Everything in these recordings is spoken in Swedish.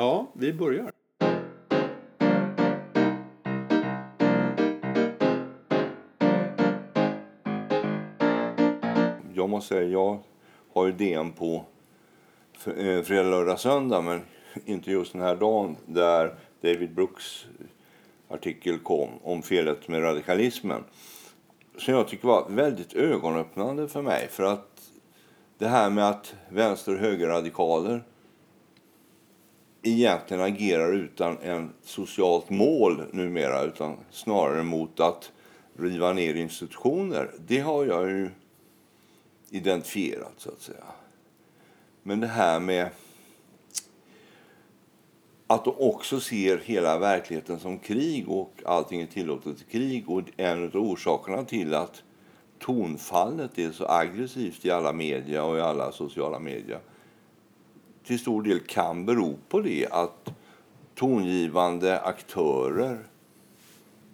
Ja, vi börjar. Jag måste säga, jag har ju DN på eh, fredag, lördag, söndag men inte just den här dagen där David Brooks artikel kom om felet med radikalismen. Som jag tycker var väldigt ögonöppnande för mig. För att det här med att vänster och högerradikaler egentligen agerar utan en socialt mål numera utan snarare mot att riva ner institutioner. Det har jag ju identifierat, så att säga. Men det här med att de också ser hela verkligheten som krig och allting är tillåtet i krig. Och en av orsakerna till att tonfallet är så aggressivt i alla media och i alla sociala medier till stor del kan bero på det att tongivande aktörer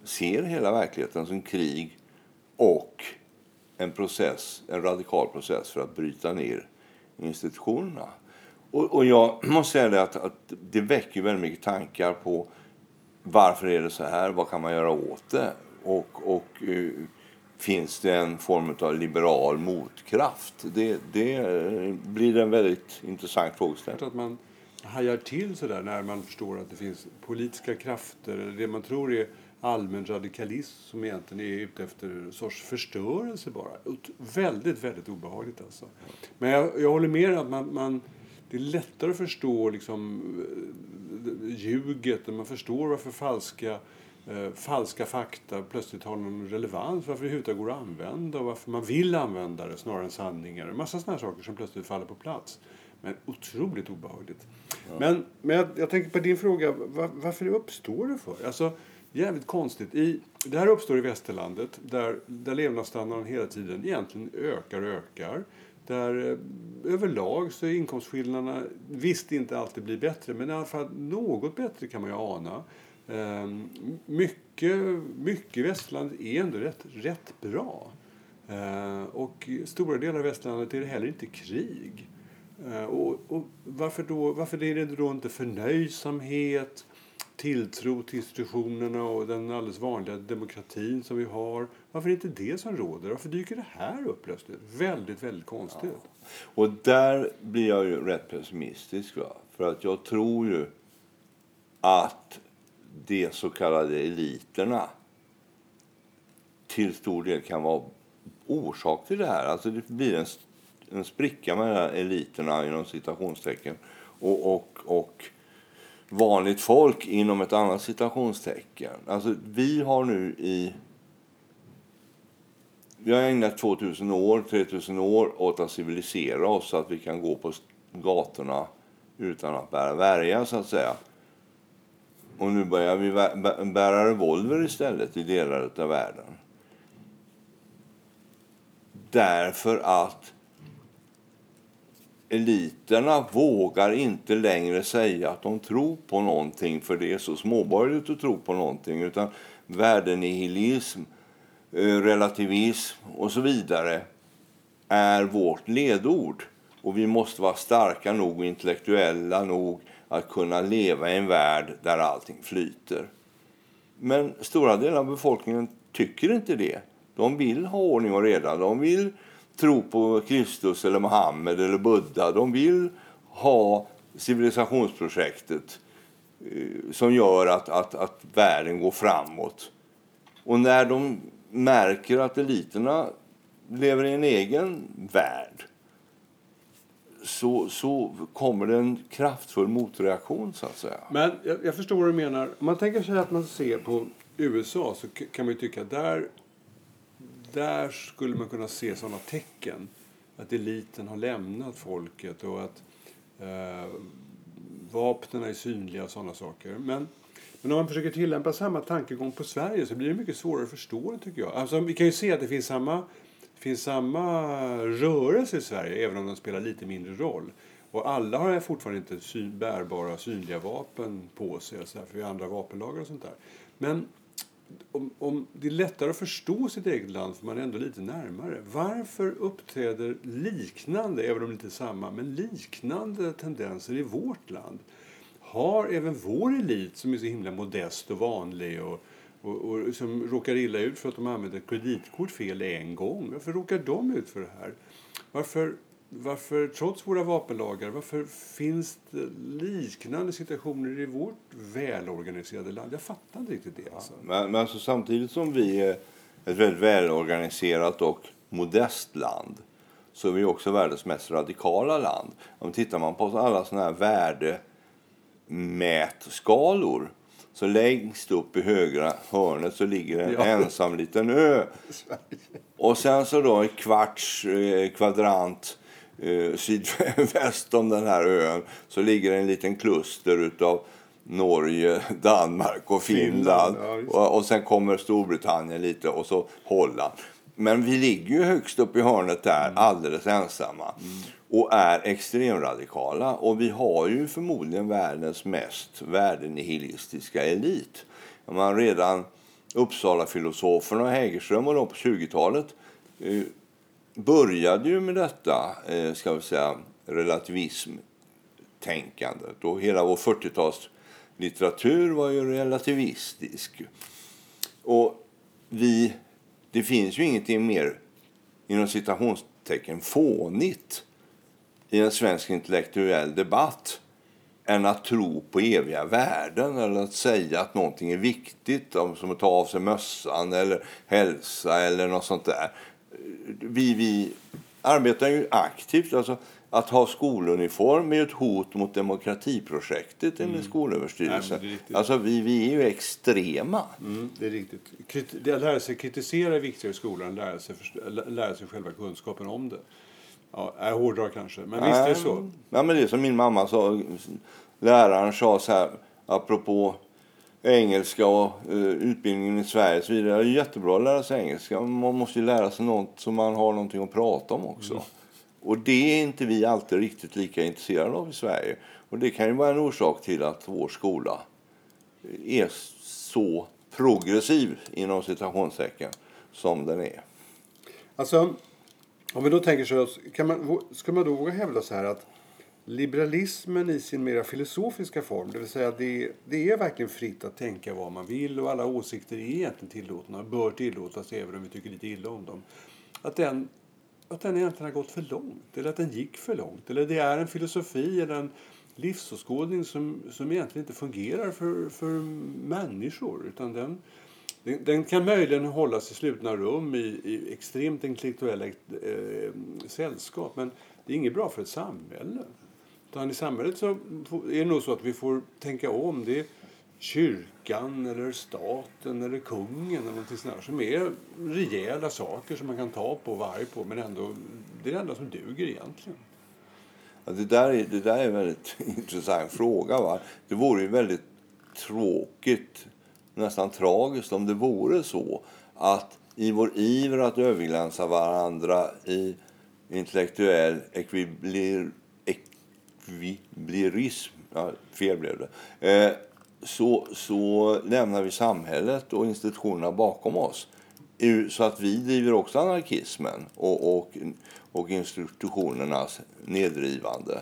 ser hela verkligheten som krig och en process, en radikal process för att bryta ner institutionerna. Och, och jag måste säga det att, att, det väcker väldigt mycket tankar på varför är det så här, vad kan man göra åt det? Och, och eh, finns det en form av liberal motkraft? Det, det blir en väldigt intressant frågeställning. Att man hajar till sådär när man förstår att det finns politiska krafter, eller det man tror är allmän radikalism som egentligen är ute efter en sorts förstörelse bara. Väldigt, väldigt obehagligt alltså. Men jag, jag håller med att man, man det är lättare att förstå liksom, eh, ljuget, man förstår varför falska, eh, falska fakta plötsligt har någon relevans, varför det överhuvudtaget går att använda och varför man vill använda det snarare än sanningar. En massa sådana saker som plötsligt faller på plats. Men otroligt obehagligt. Ja. Men, men jag, jag, tänker på din fråga, var, varför uppstår det för? Alltså, jävligt konstigt. I, det här uppstår i västerlandet där, där levnadsstandarden hela tiden egentligen ökar och ökar. Där eh, överlag så inkomstskillnaderna visst inte alltid blir bättre men i alla fall något bättre kan man ju ana. Eh, mycket, mycket i västlandet är ändå rätt, rätt bra. Eh, och stora delar av västlandet är det heller inte krig. Eh, och, och varför, då, varför är det då inte förnöjsamhet, tilltro till institutionerna och den alldeles vanliga demokratin som vi har. Varför är det inte det som råder? Varför dyker det här upp plötsligt? Väldigt, väldigt konstigt. Ja. Och där blir jag ju rätt pessimistisk. Va? För att jag tror ju att de så kallade eliterna till stor del kan vara orsak till det här. Alltså det blir en, en spricka mellan eliterna inom citationstecken och, och, och vanligt folk inom ett annat citationstecken. Alltså, vi har nu i... Vi har ägnat 2000 år, 3000 år åt att civilisera oss så att vi kan gå på gatorna utan att bära värja, så att säga. Och nu börjar vi bära revolver istället i delar av världen. Därför att eliterna vågar inte längre säga att de tror på någonting för det är så småborgerligt att tro på någonting. Utan värdenihilism, eh, relativism och så vidare är vårt ledord. Och vi måste vara starka nog och intellektuella nog att kunna leva i en värld där allting flyter. Men stora delar av befolkningen tycker inte det. De vill ha ordning och reda. De vill tro på Kristus eller Mohammed eller Buddha. De vill ha civilisationsprojektet eh, som gör att, att, att världen går framåt. Och när de märker att eliterna lever i en egen värld så, så kommer det en kraftfull motreaktion. så att säga. Men jag, jag förstår vad du menar. Om man tänker sig att man ser på USA så kan man tycka att där där skulle man kunna se sådana tecken. Att eliten har lämnat folket och att eh, vapnen är synliga och sådana saker. Men, men om man försöker tillämpa samma tankegång på Sverige så blir det mycket svårare att förstå det tycker jag. Alltså, vi kan ju se att det finns samma, det finns samma rörelse i Sverige även om den spelar lite mindre roll. Och alla har fortfarande inte syn, bärbara synliga vapen på sig, så här, för vi har andra vapenlagar och sånt där. Men om, om det är lättare att förstå sitt eget land för man är ändå lite närmare. Varför uppträder liknande, även om det inte är samma, men liknande tendenser i vårt land? har även vår elit som är så himla modest och vanlig och, och, och som råkar illa ut för att de använder ett kreditkort fel en gång. Varför råkar de ut för det här? Varför, varför trots våra vapenlagar, varför finns det liknande situationer i vårt välorganiserade land? Jag fattar inte riktigt det. Alltså. Men, men alltså, samtidigt som vi är ett väldigt välorganiserat och modest land så är vi också världens mest radikala land. Om tittar man på alla sådana här värdemätskalor så längst upp i högra hörnet så ligger en ja. ensam liten ö. Och sen så då en kvarts eh, kvadrant eh, sydväst om den här ön så ligger en liten kluster utav Norge, Danmark och Finland. Finland ja, och, och sen kommer Storbritannien lite och så Holland. Men vi ligger ju högst upp i hörnet där, mm. alldeles ensamma. Mm. Och är extremradikala. Och vi har ju förmodligen världens mest värdenihilistiska elit. Man redan Uppsala-filosoferna och Hägerström och på 20-talet eh, började ju med detta, eh, ska vi säga, relativismtänkandet. Och hela vår 40-talslitteratur var ju relativistisk. Och vi det finns ju ingenting mer inom citationstecken fånigt i en svensk intellektuell debatt än att tro på eviga värden eller att säga att någonting är viktigt, som att ta av sig mössan eller hälsa eller något sånt där. Vi, vi arbetar ju aktivt. Alltså, att ha skoluniform är ett hot mot demokratiprojektet enligt mm. Skolöverstyrelsen. Nej, alltså, vi, vi är ju extrema. Mm, det är riktigt. Kriti att lära sig kritisera är viktigare i skolan än lära sig, lära sig själva kunskapen om det. Ja, jag hårdrar kanske, men visst är det så. Ja, men det är som min mamma sa. Läraren sa så här, apropå engelska och uh, utbildningen i Sverige. Så vidare. Det är jättebra att lära sig engelska. Man måste ju lära sig något så man har någonting att prata om också. Mm. Och det är inte vi alltid riktigt lika intresserade av i Sverige. Och det kan ju vara en orsak till att vår skola är så progressiv inom citationstecken som den är. Alltså, om vi då tänker så, kan man, ska man då våga hävda så här att liberalismen i sin mera filosofiska form, det vill säga det, det är verkligen fritt att tänka vad man vill och alla åsikter är egentligen tillåtna och bör tillåtas även om vi tycker lite illa om dem. Att den att den egentligen har gått för långt, eller att den gick för långt. Eller det är en filosofi eller en livsåskådning som, som egentligen inte fungerar för, för människor. Utan den, den, den kan möjligen hållas i slutna rum i, i extremt intellektuella eh, sällskap. Men det är inget bra för ett samhälle. Utan i samhället så är det nog så att vi får tänka om. Det är kyrkan eller staten eller kungen eller någonting sånt som är rejäla saker som man kan ta på och arg på men ändå det är det enda som duger egentligen. Ja, det, där är, det där är en väldigt intressant fråga. Va? Det vore ju väldigt tråkigt, nästan tragiskt om det vore så att i vår iver att överglänsa varandra i intellektuell ekviblir, ekviblerism, ja, fel blev det, eh, så, så lämnar vi samhället och institutionerna bakom oss. Så att vi driver också anarkismen och, och, och institutionernas nedrivande.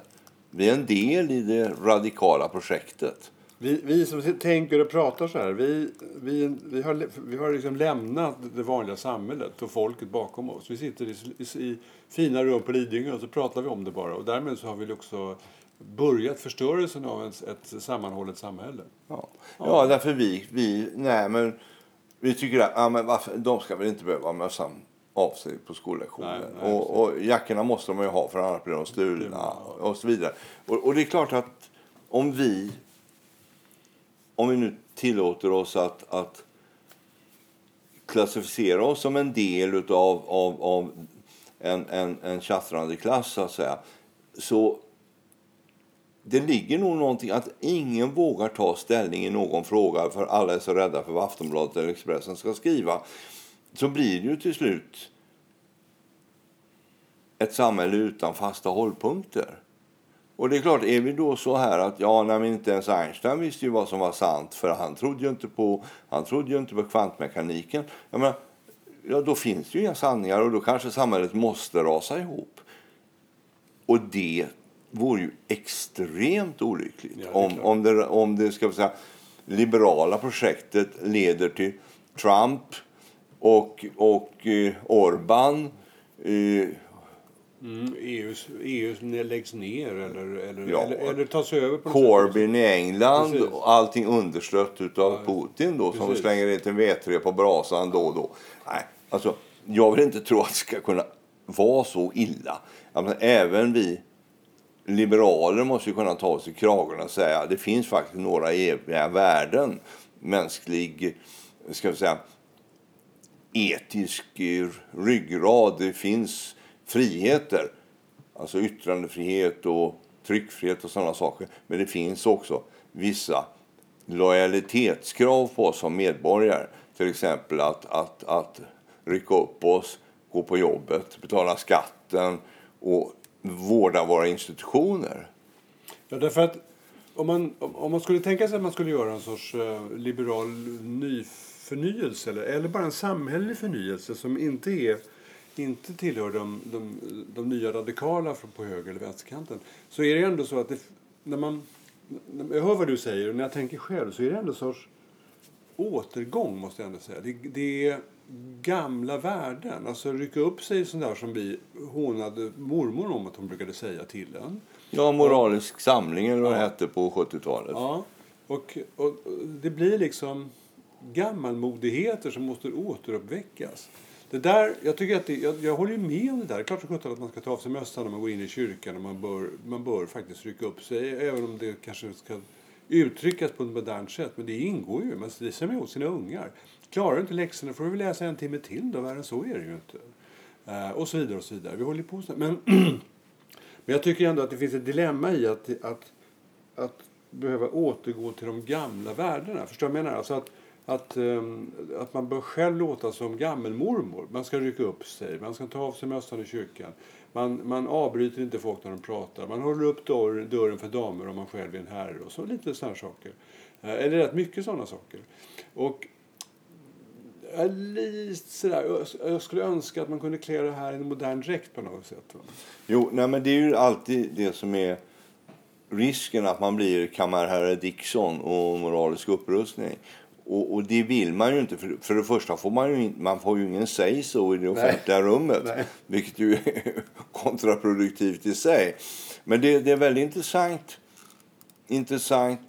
Vi är en del i det radikala projektet. Vi, vi som tänker och pratar så här, vi, vi, vi har, vi har liksom lämnat det vanliga samhället och folket bakom oss. Vi sitter i, i, i fina rum på Lidingö och så pratar vi om det bara. Och därmed så har vi också börjat förstörelsen av ett, ett sammanhållet samhälle. Ja, ja. därför vi, vi, nej, men vi tycker att ja, men varför, de ska väl inte behöva mössan av sig på skollektionen. Nej, nej, och, och jackorna måste de ju ha för annars blir de stulna och så vidare. Och, och, det är klart att om vi, om vi nu tillåter oss att, att klassificera oss som en del utav, av, av en, en, en tjattrande klass så att säga. Så det ligger nog någonting att ingen vågar ta ställning i någon fråga för alla är så rädda för vad Aftonbladet eller Expressen ska skriva. Så blir det ju till slut ett samhälle utan fasta hållpunkter. Och det är klart, är vi då så här att ja, nej, inte ens Einstein visste ju vad som var sant för han trodde ju inte på, han trodde ju inte på kvantmekaniken. Jag menar, ja, då finns det ju inga sanningar och då kanske samhället måste rasa ihop. Och det vore ju extremt olyckligt Ja, det om, om, det, om det ska säga, liberala projektet leder till Trump och, och eh, Orban eh, Mm, EUs, EU läggs ner eller, eller, Ja. eller, eller tas över på. Corbyn i England Precis. och allting understött utav Putin då som precis. slänger in en vedträ på brasan då och då. Nej, alltså, jag vill inte tro att det ska kunna vara så illa. Ja, även vi liberaler måste ju kunna ta oss i kragen och säga att det finns faktiskt några eviga värden. Mänsklig, ska vi säga, etisk eh, ryggrad. Det finns friheter. Alltså yttrandefrihet och tryckfrihet och sådana saker. Men det finns också vissa lojalitetskrav på oss som medborgare. Till exempel att, att, att rycka upp oss, gå på jobbet, betala skatten och vårda våra institutioner. Ja, därför att om man, om, man skulle tänka sig att man skulle göra en sorts liberal liberal nyförnyelse eller, eller bara en samhällelig förnyelse som inte, är, inte tillhör de, de, de nya radikala på höger eller vänsterkanten så är det ändå så att det, när man, jag hör vad du säger och när jag tänker själv så är det ändå en sorts återgång måste jag ändå säga. Det, det är gamla värden. Alltså rycka upp sig sånt där som vi hånade mormor om att hon brukade säga till en. Ja, moralisk samling eller vad det hette på 70-talet. Ja, och, och, och det blir liksom gammalmodigheter som måste återuppväckas. Det där, jag, tycker att det, jag, jag håller ju med om det där. Det är klart att man ska ta av sig mössan när man går in i kyrkan och man bör, man bör faktiskt rycka upp sig. Även om det kanske ska uttryckas på ett modernt sätt. Men det ingår ju. Man säger med åt sina ungar. Klarar du inte läxorna får du väl läsa en timme till då. Värre än så är det ju inte. Eh, och så vidare och så vidare. Vi håller på så. Men, men jag tycker ändå att det finns ett dilemma i att, att att behöva återgå till de gamla värdena. Förstår du vad jag menar? Alltså att, att, ehm, att man bör själv låta som gammelmormor. Man ska rycka upp sig, man ska ta av sig mössan i kyrkan. Man, man avbryter inte folk när de pratar. Man håller upp dörren, dörren för damer om man själv är en herre. Och så lite sådana saker. Eh, Eller rätt mycket sådana saker. Och jag sådär, jag- skulle önska att man kunde klä det här i en modern dräkt på något sätt. Jo, nej, men det är ju alltid det som är risken att man blir kammarherre Dickson och moralisk upprustning. Och, och det vill man ju inte. För, för det första får man ju, man får ju ingen säg så i det offentliga rummet. Nej. Vilket ju är kontraproduktivt i sig. Men det, det är väldigt intressant, intressant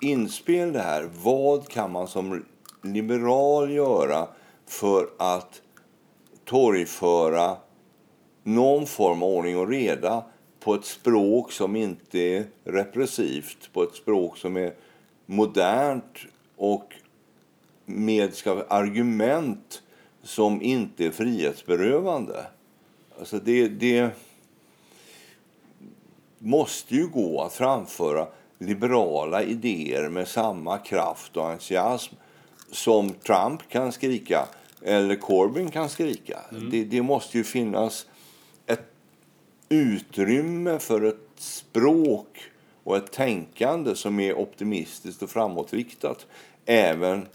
inspel det här. Vad kan man som liberal göra för att torgföra någon form av ordning och reda på ett språk som inte är repressivt, på ett språk som är modernt och med ska argument som inte är frihetsberövande. Alltså det, det måste ju gå att framföra liberala idéer med samma kraft och entusiasm som Trump kan skrika eller Corbyn kan skrika. Det, det måste ju finnas ett utrymme för ett språk och ett tänkande som är optimistiskt och framåtriktat även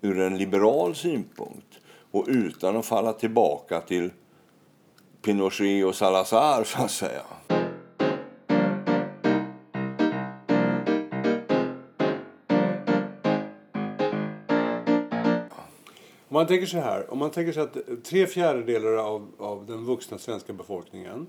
ur en liberal synpunkt och utan att falla tillbaka till Pinochet och Salazar, så att säga. Om man tänker så här, om man tänker sig att tre fjärdedelar av, av den vuxna svenska befolkningen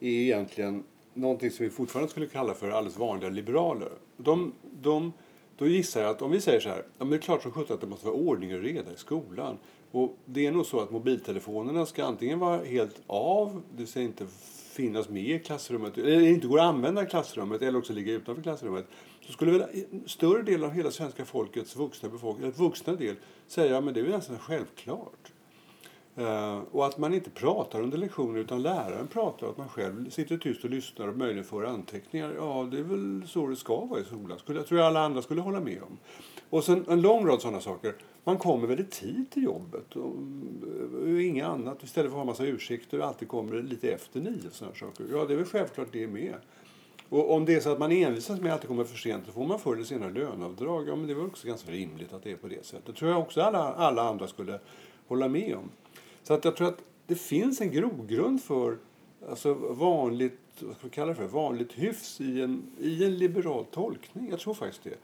är egentligen någonting som vi fortfarande skulle kalla för alldeles vanliga liberaler. De, de, då gissar jag att om vi säger så här, ja, men det är klart som sjutton att det måste vara ordning och reda i skolan. Och det är nog så att mobiltelefonerna ska antingen vara helt av, det ska inte finnas med i klassrummet, eller inte går att använda i klassrummet eller också ligga utanför klassrummet. Så skulle väl större delen av hela svenska folkets vuxna befolkning, eller vuxna del, säga ja, men det är ju nästan självklart. Eh, och att man inte pratar under lektioner utan läraren pratar och att man själv sitter tyst och lyssnar och möjligen får anteckningar. Ja, det är väl så det ska vara i skolan. Skulle, jag tror jag alla andra skulle hålla med om. Och sen en lång rad sådana saker. Man kommer väldigt tid till jobbet och, eh, och inget annat. Istället för att ha massa ursäkter och alltid kommer lite efter nio och sådana saker. Ja, det är väl självklart det med. Och om det är så att man envisas med att det kommer för sent så får man förr eller senare löneavdrag. Ja, men det är väl också ganska rimligt att det är på det sättet. Det tror jag också alla, alla andra skulle hålla med om. Så att jag tror att det finns en grogrund för alltså vanligt, vad ska vi kalla för, vanligt hyfs i en, i en liberal tolkning. Jag tror faktiskt det.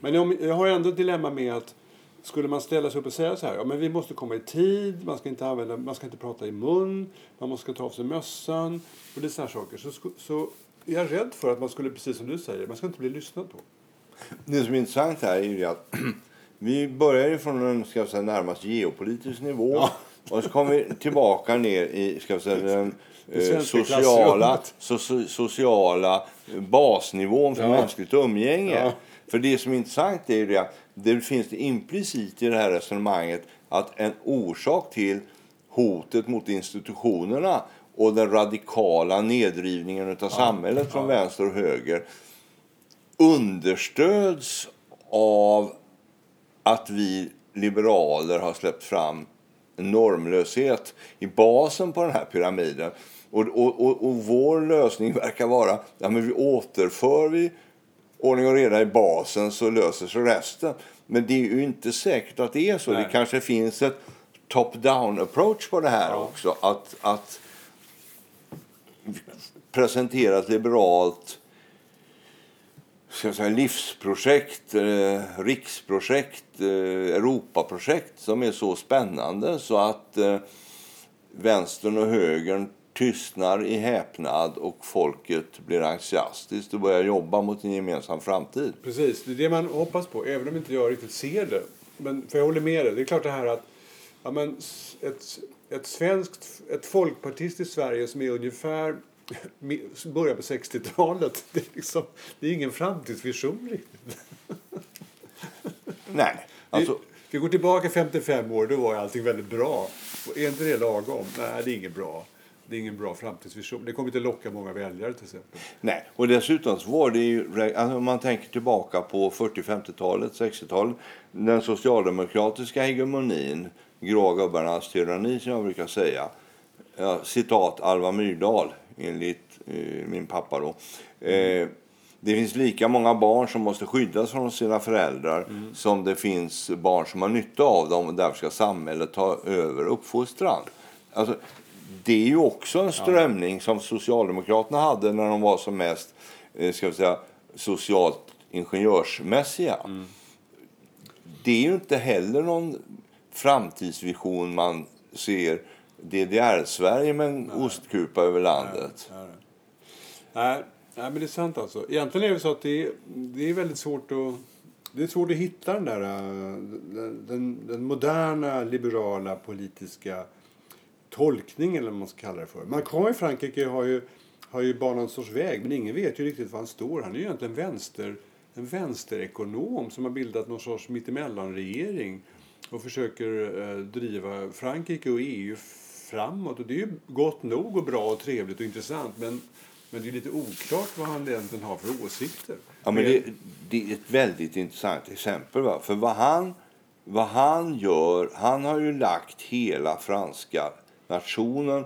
Men jag, jag har ändå ett dilemma med att skulle man ställa sig upp och säga så här, ja men vi måste komma i tid, man ska inte, använda, man ska inte prata i mun, man måste ta av sig mössan och det saker. Så, så är jag rädd för att man skulle, precis som du säger, man ska inte bli lyssnad på. Det som är intressant här är ju att vi börjar ju från en ska säga, närmast geopolitisk nivå ja. Och så kommer vi tillbaka ner i ska säga, den eh, sociala, so, sociala basnivån för ja. mänskligt umgänge. Ja. För det som är intressant är ju det det finns det implicit i det här resonemanget att en orsak till hotet mot institutionerna och den radikala nedrivningen av ja. samhället från vänster och höger understöds av att vi liberaler har släppt fram normlöshet i basen på den här pyramiden. Och, och, och, och vår lösning verkar vara att ja, vi återför vi ordning och reda i basen så löser sig resten. Men det är ju inte säkert att det är så. Nej. Det kanske finns ett top-down approach på det här ja. också. Att, att presentera ett liberalt ska säga, livsprojekt, eh, riksprojekt, eh, Europaprojekt som är så spännande så att eh, vänstern och högern tystnar i häpnad och folket blir entusiastiskt och börjar jobba mot en gemensam framtid. Precis, det är det man hoppas på, även om inte jag riktigt ser det. Men, för jag håller med dig, det är klart det här att ja, men ett, ett svenskt, ett folkpartistiskt Sverige som är ungefär början på 60-talet. Det, är liksom, det är ingen framtidsvision riktigt. Nej. Alltså... Vi, vi går tillbaka 55 år, då var allting väldigt bra. är inte det lagom? Nej, det är inget bra. Det är ingen bra framtidsvision. Det kommer inte locka många väljare till exempel. Nej, och dessutom var det ju, alltså om man tänker tillbaka på 40, 50-talet, 60-talet, den socialdemokratiska hegemonin, grågubbarnas tyranni som jag brukar säga. Ja, citat Alva Myrdal enligt eh, min pappa då. Eh, det finns lika många barn som måste skyddas från sina föräldrar mm. som det finns barn som har nytta av dem och därför ska samhället ta över uppfostran. Alltså, det är ju också en strömning ja. som Socialdemokraterna hade när de var som mest eh, ska vi säga, socialt ingenjörsmässiga. Mm. Det är ju inte heller någon framtidsvision man ser DDR-Sverige med en nej. ostkupa över landet. Nej, nej. nej, men det är sant alltså. Egentligen är det så att det är, det är väldigt svårt att det är svårt att hitta den där den, den, den moderna liberala politiska tolkning eller vad man ska kalla det för. Macron i Frankrike har ju, har ju banat en sorts väg men ingen vet ju riktigt var han står. Han är ju egentligen vänster, en vänsterekonom som har bildat någon sorts mittemellanregering och försöker eh, driva Frankrike och EU framåt. Och det är ju gott nog och bra och trevligt och intressant men, men det är lite oklart vad han egentligen har för åsikter. Ja, men det, det är ett väldigt intressant exempel. Va? För vad han, vad han gör, han har ju lagt hela franska nationen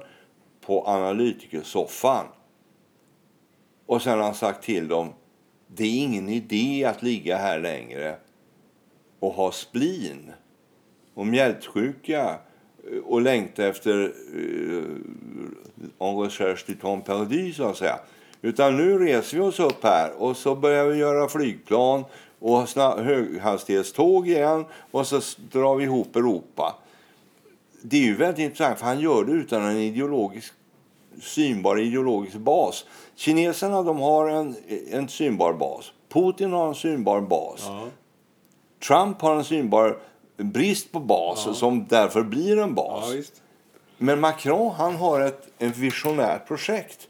på analytikersoffan. Och sen har han sagt till dem det är ingen idé att ligga här längre och ha splin och mjältsjuka och längta efter uh, en recherche du temps perdu, så att säga. Utan nu reser vi oss upp här och så börjar vi göra flygplan och höghastighetståg igen och så drar vi ihop Europa det är ju väldigt intressant, för han gör det utan en ideologisk, synbar ideologisk bas. Kineserna de har en, en synbar bas. Putin har en synbar bas. Ja. Trump har en synbar brist på bas ja. som därför blir en bas. Ja, Men Macron han har ett, ett visionärt projekt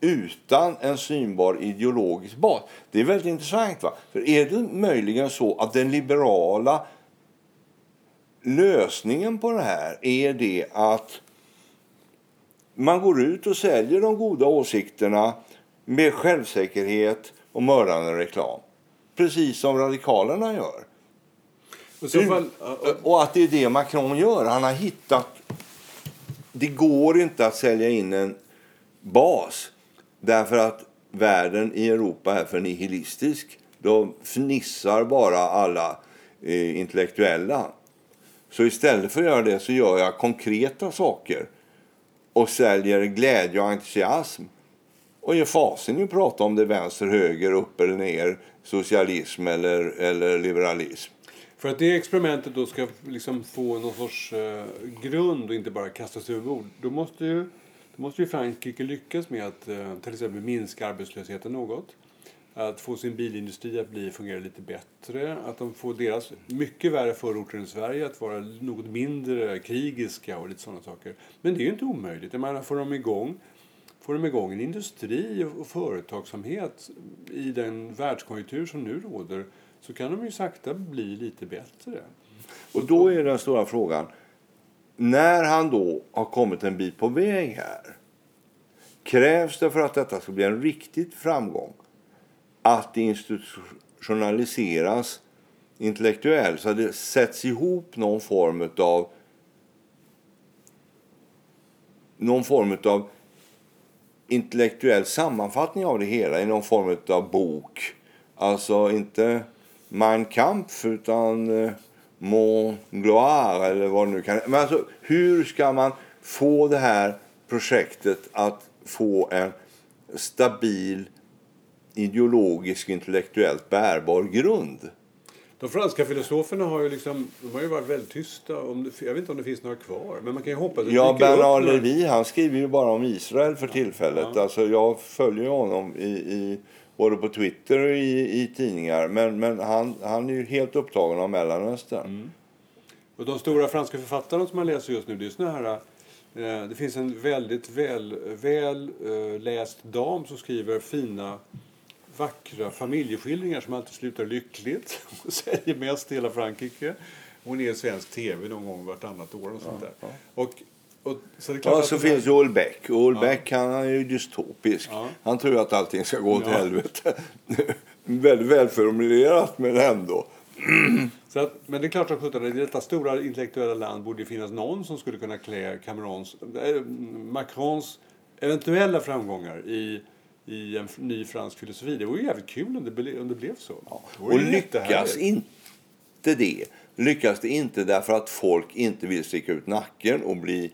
utan en synbar ideologisk bas. Det är väldigt intressant. Va? För Är det möjligen så att den liberala lösningen på det här är det att man går ut och säljer de goda åsikterna med självsäkerhet och mördande reklam. Precis som radikalerna gör. Fall, mm. och att det är det Macron gör. Han har hittat... Det går inte att sälja in en bas därför att världen i Europa är för nihilistisk. Då fnissar bara alla eh, intellektuella. Så istället för att göra det så gör jag konkreta saker. och säljer glädje och entusiasm och ger fasen i att prata om det är vänster, höger, upp eller ner, socialism eller, eller liberalism. För att det experimentet då ska liksom få någon sorts eh, grund och inte bara kastas över bord, då måste ju, då måste ju Frankrike lyckas med att eh, till exempel minska arbetslösheten något. Att få sin bilindustri att bli, fungera lite bättre. Att de får deras mycket värre förorter än Sverige att vara något mindre krigiska och lite sådana saker. Men det är ju inte omöjligt. Jag menar, får de igång Får de igång en industri och företagsamhet i den världskonjunktur som nu råder så kan de ju sakta bli lite bättre. Och då är den stora frågan, när han då har kommit en bit på väg här krävs det för att detta ska bli en riktigt framgång att det institutionaliseras intellektuellt så att det sätts ihop någon form av någon form av intellektuell sammanfattning av det hela i någon form av bok. Alltså inte Mein Kampf utan eh, Mon Gloire eller vad det nu kan Men alltså hur ska man få det här projektet att få en stabil ideologisk intellektuellt bärbar grund? De franska filosoferna har ju, liksom, de har ju varit väldigt tysta. Om det, jag vet inte om det finns några kvar. Men man kan ju hoppas att Ja, Bernard Levy han skriver ju bara om Israel för tillfället. Ja. Alltså, jag följer honom i, i, både på Twitter och i, i tidningar. Men, men han, han är ju helt upptagen av Mellanöstern. Mm. Och de stora franska författarna som man läser just nu, det är såna här eh, det finns en väldigt väl, väl uh, läst dam som skriver fina vackra familjeskildringar som alltid slutar lyckligt. Hon säger mest i hela Frankrike. Hon är svensk tv någon gång vartannat år. Och sånt där. Och, och, så ja, så finns Joel Beck. Joel ja. Han är ju dystopisk. Ja. Han tror att allting ska gå åt ja. helvete. väldigt välformulerat men ändå. Så att, men det är klart att i detta stora intellektuella land borde det finnas någon som skulle kunna klä Camerons, äh, Macrons eventuella framgångar i i en ny fransk filosofi. Det vore jävligt kul om det, ble, om det blev så. Ja. Det och lyckas inte det, lyckas det inte därför att folk inte vill sticka ut nacken och bli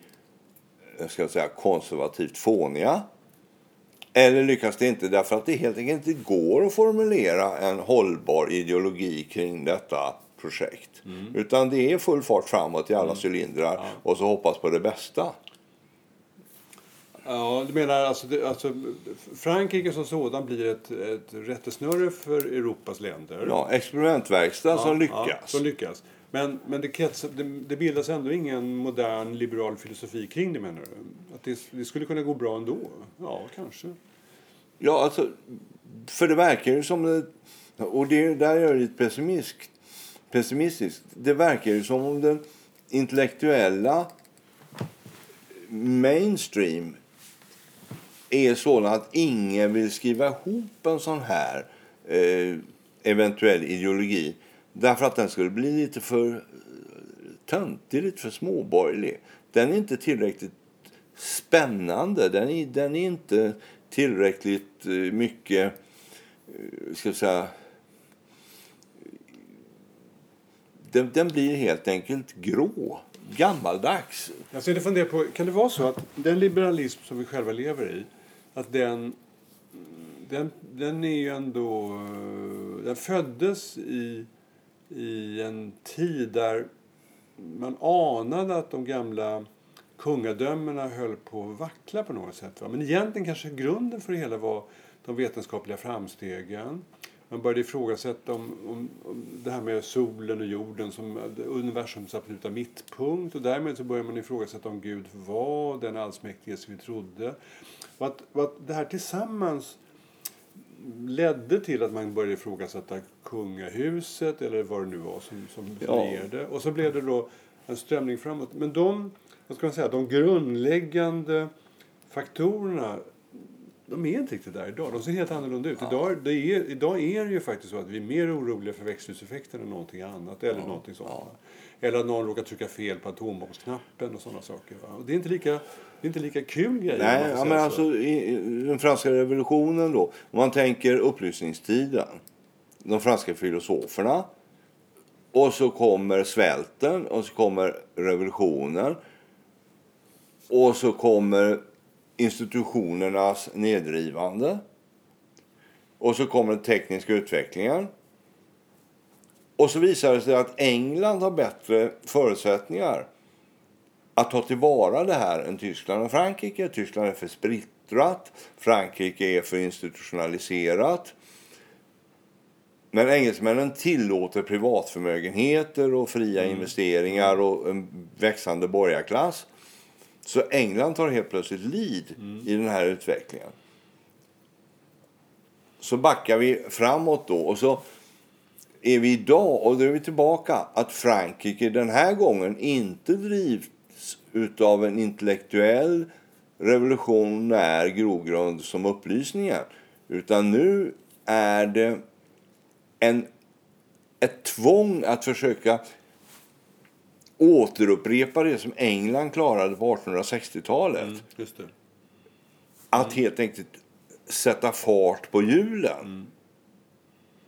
jag ska säga, konservativt fåniga. Eller lyckas det inte därför att det helt enkelt inte går att formulera en hållbar ideologi kring detta projekt. Mm. Utan det är full fart framåt i alla mm. cylindrar ja. och så hoppas på det bästa. Ja, du menar alltså, alltså Frankrike som sådan blir ett, ett rättesnöre för Europas länder? Ja, experimentverkstad ja, som lyckas. Ja, som lyckas. Men, men det, krets, det, det, bildas ändå ingen modern liberal filosofi kring det menar du? Att det, det, skulle kunna gå bra ändå? Ja, kanske. Ja, alltså, för det verkar ju som... Det, och det, där är jag lite pessimistisk. pessimistisk. Det verkar ju som om den intellektuella mainstream är sådan att ingen vill skriva ihop en sån här eh, eventuell ideologi därför att den skulle bli lite för eh, töntig, lite för småborgerlig. Den är inte tillräckligt spännande. Den är, den är inte tillräckligt eh, mycket, eh, ska jag säga... Den, den blir helt enkelt grå, gammaldags. Alltså, jag sitter på, kan det vara så att den liberalism som vi själva lever i att den, den, den är ju ändå... Den föddes i, i en tid där man anade att de gamla kungadömena höll på att vackla på något sätt. Va? Men egentligen kanske grunden för det hela var de vetenskapliga framstegen. Man började ifrågasätta om, om, om det här med solen och jorden som universums absoluta mittpunkt. Och därmed så började man ifrågasätta om Gud var den allsmäktige som vi trodde. Och att, och att det här tillsammans ledde till att man började ifrågasätta kungahuset eller vad det nu var som, som ja. det. Och så blev det då en strömning framåt. Men de, vad ska man säga, de grundläggande faktorerna de är inte riktigt där idag. De ser helt annorlunda ut. Ja. Idag, det är, idag är det ju faktiskt så att vi är mer oroliga för växthuseffekten än någonting annat. Eller ja. sånt. Ja. Eller att någon råkar trycka fel på atombombsknappen och sådana saker. Och det är inte lika, det är inte lika kul grejer. Nej, ja, men alltså i, den franska revolutionen då. Om man tänker upplysningstiden. De franska filosoferna. Och så kommer svälten och så kommer revolutionen. Och så kommer institutionernas nedrivande. Och så kommer den tekniska utvecklingen. Och så visar det sig att England har bättre förutsättningar att ta tillvara det här än Tyskland och Frankrike. Tyskland är för splittrat, Frankrike är för institutionaliserat. Men engelsmännen tillåter privatförmögenheter och fria mm. investeringar och en växande borgarklass. Så England tar helt plötsligt lead mm. i den här utvecklingen. Så backar vi framåt då och så är vi idag, och då är vi tillbaka, att Frankrike den här gången inte drivs av en intellektuell revolutionär grogrund som upplysningen. Utan nu är det en, ett tvång att försöka återupprepa det som England klarade på 1860-talet. Mm, att helt enkelt sätta fart på hjulen. Mm.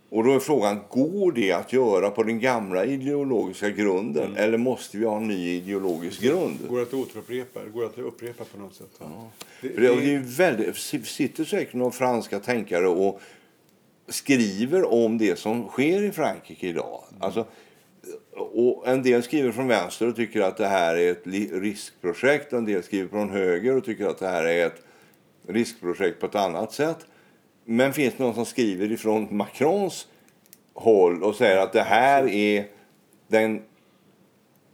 Och då är frågan, går det att göra på den gamla ideologiska grunden mm. eller måste vi ha en ny ideologisk grund? Går det att återupprepa? Går det att upprepa på något sätt? Ja. Det, det, det är väldigt, sitter säkert några franska tänkare och skriver om det som sker i Frankrike idag. Mm. Alltså, och en del skriver från vänster och tycker att det här är ett riskprojekt. En del skriver från höger och tycker att det här är ett riskprojekt på ett annat sätt. Men finns det någon som skriver ifrån Macrons håll och säger att det här är den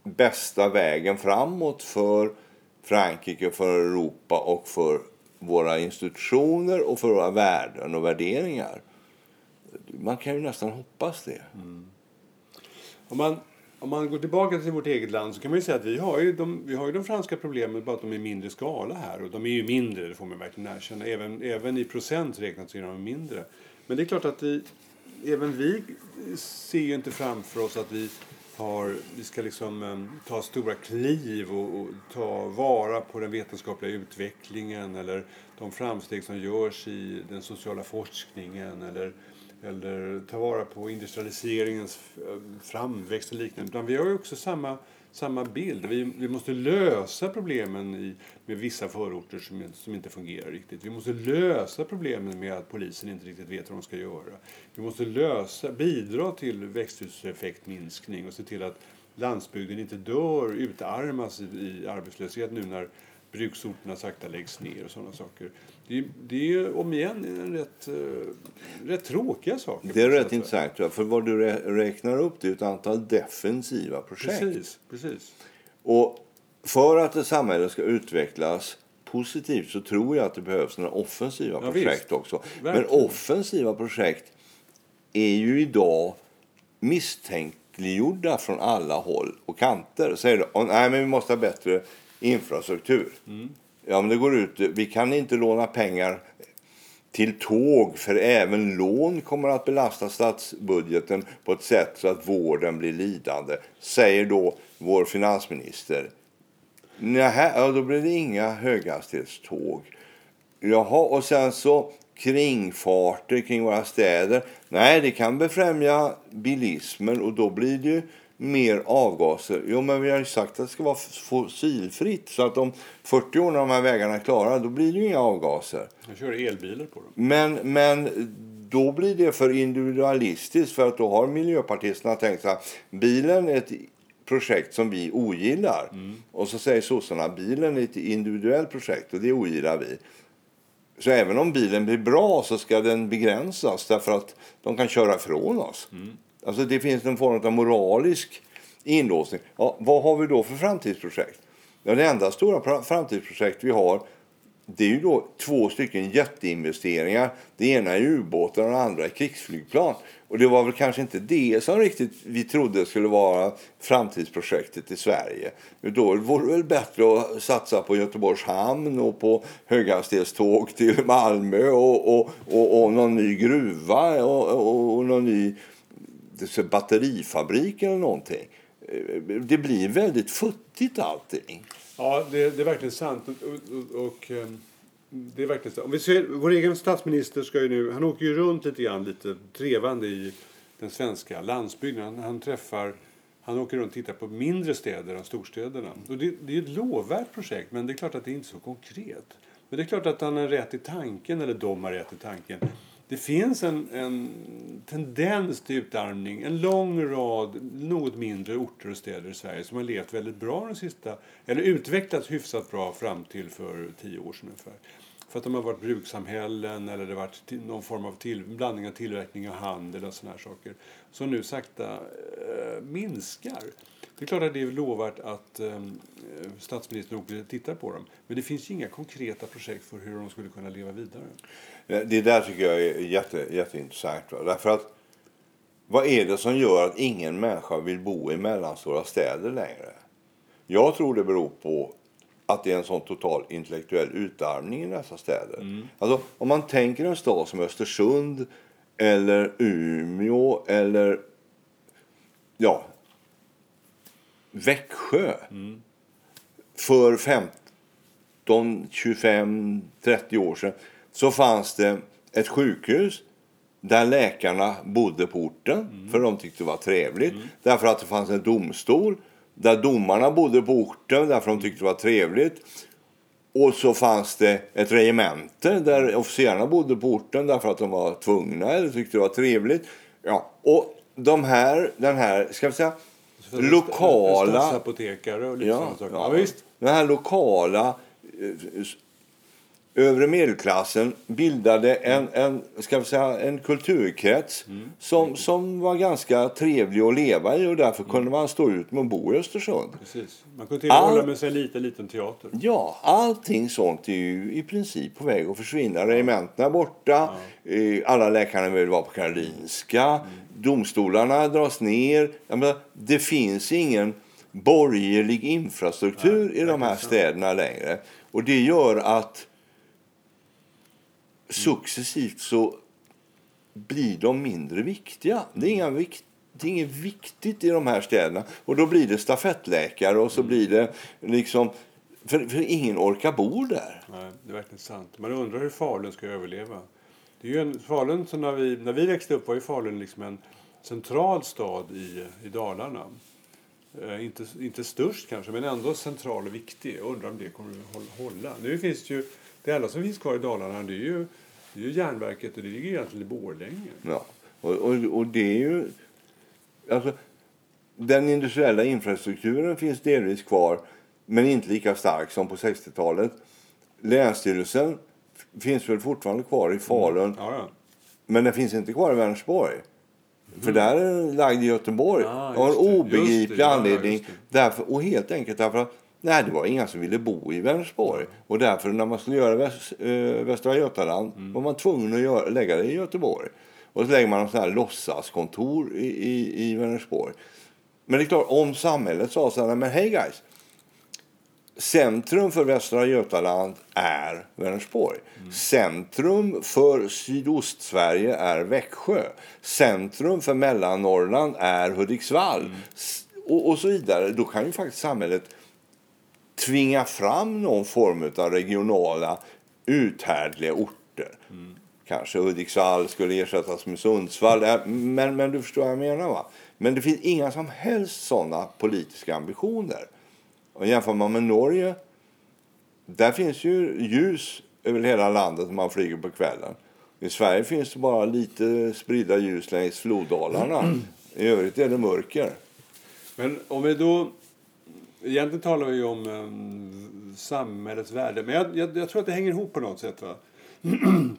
bästa vägen framåt för Frankrike, för Europa och för våra institutioner och för våra värden och värderingar. Man kan ju nästan hoppas det. Mm. Om man om man går tillbaka till vårt eget land så kan man säga att vi har ju de, vi har ju de franska problemen bara att de är mindre skala här. Och de är ju mindre, det får man verkligen erkänna. Även, även i procent räknat så är de mindre. Men det är klart att vi, även vi ser ju inte framför oss att vi har, vi ska liksom um, ta stora kliv och, och, ta vara på den vetenskapliga utvecklingen eller de framsteg som görs i den sociala forskningen eller eller ta vara på industrialiseringens eh, framväxt och liknande. Utan vi har ju också samma, samma bild. Vi, vi måste lösa problemen i, med vissa förorter som, som inte fungerar riktigt. Vi måste lösa problemen med att polisen inte riktigt vet vad de ska göra. Vi måste lösa, bidra till växthuseffektminskning och se till att landsbygden inte dör, utarmas i, i arbetslöshet nu när bruksorterna sakta läggs ner och sådana saker. Det, det är om igen en rätt, uh, rätt tråkiga saker. Det är rätt intressant, ja, för vad du räknar upp det är ett antal defensiva projekt. Precis, precis. Och för att ett samhälle ska utvecklas positivt så tror jag att det behövs några offensiva ja, projekt visst. också. Verkligen. Men offensiva projekt är ju idag misstänkliggjorda från alla håll och kanter. Säger du, nej men vi måste ha bättre infrastruktur. Mm. Ja, men det går ut. Vi kan inte låna pengar till tåg för även lån kommer att belasta statsbudgeten på ett sätt så att vården blir lidande, säger då vår finansminister. Nähä, ja, då blir det inga höghastighetståg. Jaha, och sen så kringfarter kring våra städer. Nej, det kan befrämja bilismen och då blir det mer avgaser. Jo, men vi har ju sagt att det ska vara fossilfritt. Så att om 40 år när de här vägarna är klara, då blir det ju inga avgaser. Jag kör elbilar på dem. Men, men då blir det för individualistiskt. För att då har miljöpartisterna tänkt att bilen är ett projekt som vi ogillar. Mm. Och så säger sossarna bilen är ett individuellt projekt och det ogillar vi. Så även om bilen blir bra så ska den begränsas därför att de kan köra ifrån oss. Mm. Alltså det finns en form av moralisk inlåsning. Ja, vad har vi då för framtidsprojekt? Ja, det enda stora framtidsprojekt vi har det är ju då två stycken jätteinvesteringar. Det ena är ubåtar och det andra är krigsflygplan. Och det var väl kanske inte det som riktigt vi trodde skulle vara framtidsprojektet i Sverige. Då vore det väl bättre att satsa på Göteborgs hamn och på höghastighetståg till Malmö och, och, och, och någon ny gruva och, och, och någon ny batterifabrik eller någonting. Eh, det blir väldigt futtigt allting. Ja, det, det är verkligen sant. Och, och, och, ehm, det är verkligen sant. Om vi ser, vår egen statsminister ska ju nu, han åker ju runt lite grann, lite trevande i den svenska landsbygden. Han, han träffar Han åker runt och tittar på mindre städer än storstäderna. Och det, det är ett lovvärt projekt, men det är klart att det är inte så konkret. Men det är klart att han har rätt i tanken, eller de har rätt i tanken. Det finns en, en tendens till utarmning. En lång rad något mindre orter och städer i Sverige som har levt väldigt bra de sista, eller utvecklats hyfsat bra fram till för tio år sedan ungefär. För att de har varit brukssamhällen eller det har varit någon form av till, blandning av tillverkning och handel och sådana här saker. Som nu sakta eh, minskar. Det är klart att det är lovvärt att eh, statsministern åker tittar på dem. Men det finns inga konkreta projekt för hur de skulle kunna leva vidare. Det där tycker jag är jätte, jätteintressant. Va? Därför att vad är det som gör att ingen människa vill bo i mellanstora städer längre? Jag tror det beror på att det är en sån total intellektuell utarmning i dessa städer. Mm. Alltså, om man tänker en stad som Östersund eller Umeå eller ja, Växjö mm. för 15, 25, 30 år sedan så fanns det ett sjukhus där läkarna bodde på orten, mm. för de tyckte det var trevligt. Mm. Därför att det fanns en domstol där domarna bodde på orten, därför de tyckte det var trevligt. Och så fanns det ett regemente där officerarna bodde på orten därför att de var tvungna eller tyckte det var trevligt. Ja, och de här, den här, ska vi säga, lokala... Statsapotekare och lite ja, ja, ja, visst. Den här lokala eh, övre medelklassen bildade en, en, ska vi säga, en kulturkrets mm. som, som var ganska trevlig att leva i och därför mm. kunde man stå ut med att bo i Östersund. Precis. Man kunde till och med hålla med sig en liten, liten teater. Ja, allting sånt är ju i princip på väg att försvinna. Regementena är borta, ja. alla läkarna vill vara på Karolinska, mm. domstolarna dras ner. Menar, det finns ingen borgerlig infrastruktur Nej, i de här städerna längre. Och det gör att successivt så blir de mindre viktiga. Det är, inga vikt, det är inget viktigt i de här städerna. Och då blir det stafettläkare och så mm. blir det liksom... För, för ingen orkar bo där. Nej, det är verkligen sant. Man undrar hur Falun ska överleva. Det är ju en, Falun, så när, vi, när vi växte upp var ju Falun liksom en central stad i, i Dalarna. Eh, inte, inte störst kanske, men ändå central och viktig. Jag undrar om det kommer att hålla. Nu finns det ju det enda som finns kvar i Dalarna det är ju, det är ju järnverket och det ligger egentligen i Borlänge. Ja, och, och, och det är ju... Alltså, den industriella infrastrukturen finns delvis kvar men inte lika stark som på 60-talet. Länsstyrelsen finns väl fortfarande kvar i Falun. Mm. Ja, ja. Men den finns inte kvar i Vänersborg. Mm. För där är den lagd i Göteborg. Ah, av en obegriplig anledning. Därför, och helt enkelt därför att Nej, det var inga som ville bo i Vänersborg. Och därför när man skulle göra väst, äh, Västra Götaland mm. var man tvungen att göra, lägga det i Göteborg. Och så lägger man en här låtsaskontor i, i, i Vänersborg. Men det är klart, om samhället sa så här, men hej guys. Centrum för Västra Götaland är Vänersborg. Mm. Centrum för Sydostsverige är Växjö. Centrum för Mellannorrland är Hudiksvall. Mm. Och, och så vidare. Då kan ju faktiskt samhället tvinga fram någon form av regionala uthärdliga orter. Mm. Kanske Hudiksvall skulle ersättas med Sundsvall. Äh, men, men du förstår vad jag menar. va? Men det finns inga som helst sådana politiska ambitioner. Och jämför man med Norge, där finns ju ljus över hela landet när man flyger på kvällen. I Sverige finns det bara lite spridda ljus längs floddalarna. I övrigt är det mörker. Men om vi då Egentligen talar vi om um, samhällets värde. Men jag, jag, jag, tror att det hänger ihop på något sätt. Va?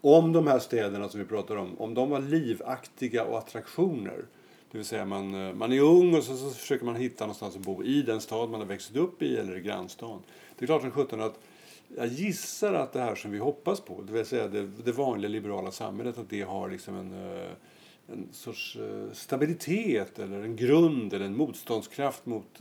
om de här städerna som vi pratar om, om de var livaktiga och attraktioner. Det vill säga man, eh, man är ung och så, så försöker man hitta någonstans att bo i den stad man har växt upp i eller i grannstan. Det är klart som sjutton att jag gissar att det här som vi hoppas på, det vill säga det, det vanliga liberala samhället, att det har liksom en, eh, en sorts stabilitet eller en grund eller en motståndskraft mot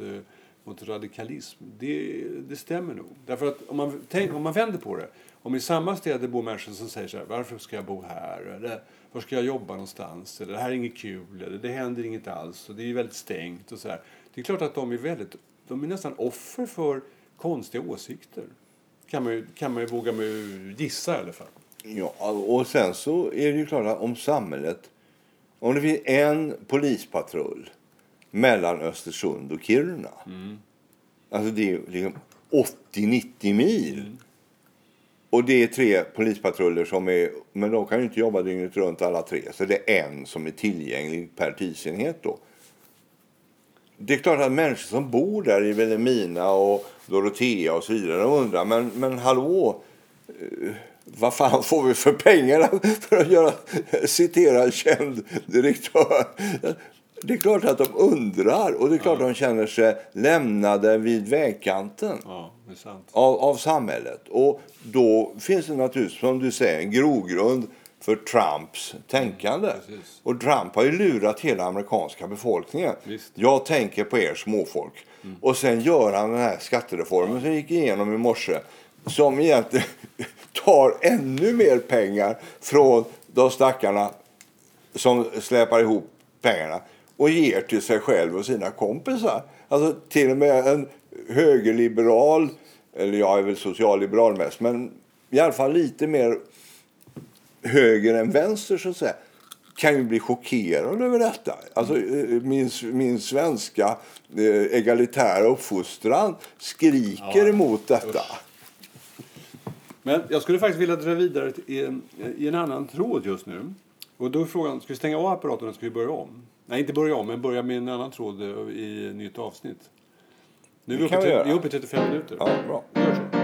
mot radikalism, det, det stämmer nog. Därför att om man, tänk, om man vänder på det, om i samma städer bor människor som säger så här, varför ska jag bo här? Eller, var ska jag jobba någonstans? Eller, det här är inget kul, eller det händer inget alls, och det är väldigt stängt och så här. Det är klart att de är väldigt, de är nästan offer för konstiga åsikter. Kan man ju, kan man ju våga med gissa i alla fall. Ja, och sen så är det ju klart att om samhället, om det finns en polispatrull mellan Östersund och Kiruna. Alltså det är liksom 80-90 mil. Och det är tre polispatruller som är, men de kan ju inte jobba dygnet runt alla tre. Så det är en som är tillgänglig per tidsenhet då. Det är klart att människor som bor där i Vilhelmina och Dorotea och så vidare undrar, men, men hallå, eh, vad fan får vi för pengar för att göra, citera en känd direktör? Det är klart att de undrar och det är klart att de känner sig lämnade vid vägkanten Ja, av, av samhället. Och då finns det naturligtvis, som du säger, en grogrund för Trumps tänkande. precis. och Trump har ju lurat hela amerikanska befolkningen. Visst. Jag tänker på er småfolk. Och sen gör han den här skattereformen som gick igenom i morse. Som egentligen tar ännu mer pengar från de stackarna som släpar ihop pengarna och ger till sig själv och sina kompisar. Alltså till och med en högerliberal, eller jag är väl socialliberal mest, men i alla fall lite mer höger än vänster så att säga kan ju bli chockerad över detta. Alltså, eh, min, min svenska eh, egalitära uppfostran skriker Ja, emot detta. Men jag skulle faktiskt vilja dra vidare i en, i en annan tråd just nu. Och då är frågan, ska vi stänga av apparaten eller ska vi börja om? Nej, inte börja om, men börja med en annan tråd eh, i nytt avsnitt. Nu är vi, uppe, vi i 35 minuter. Ja, bra. Vi gör så.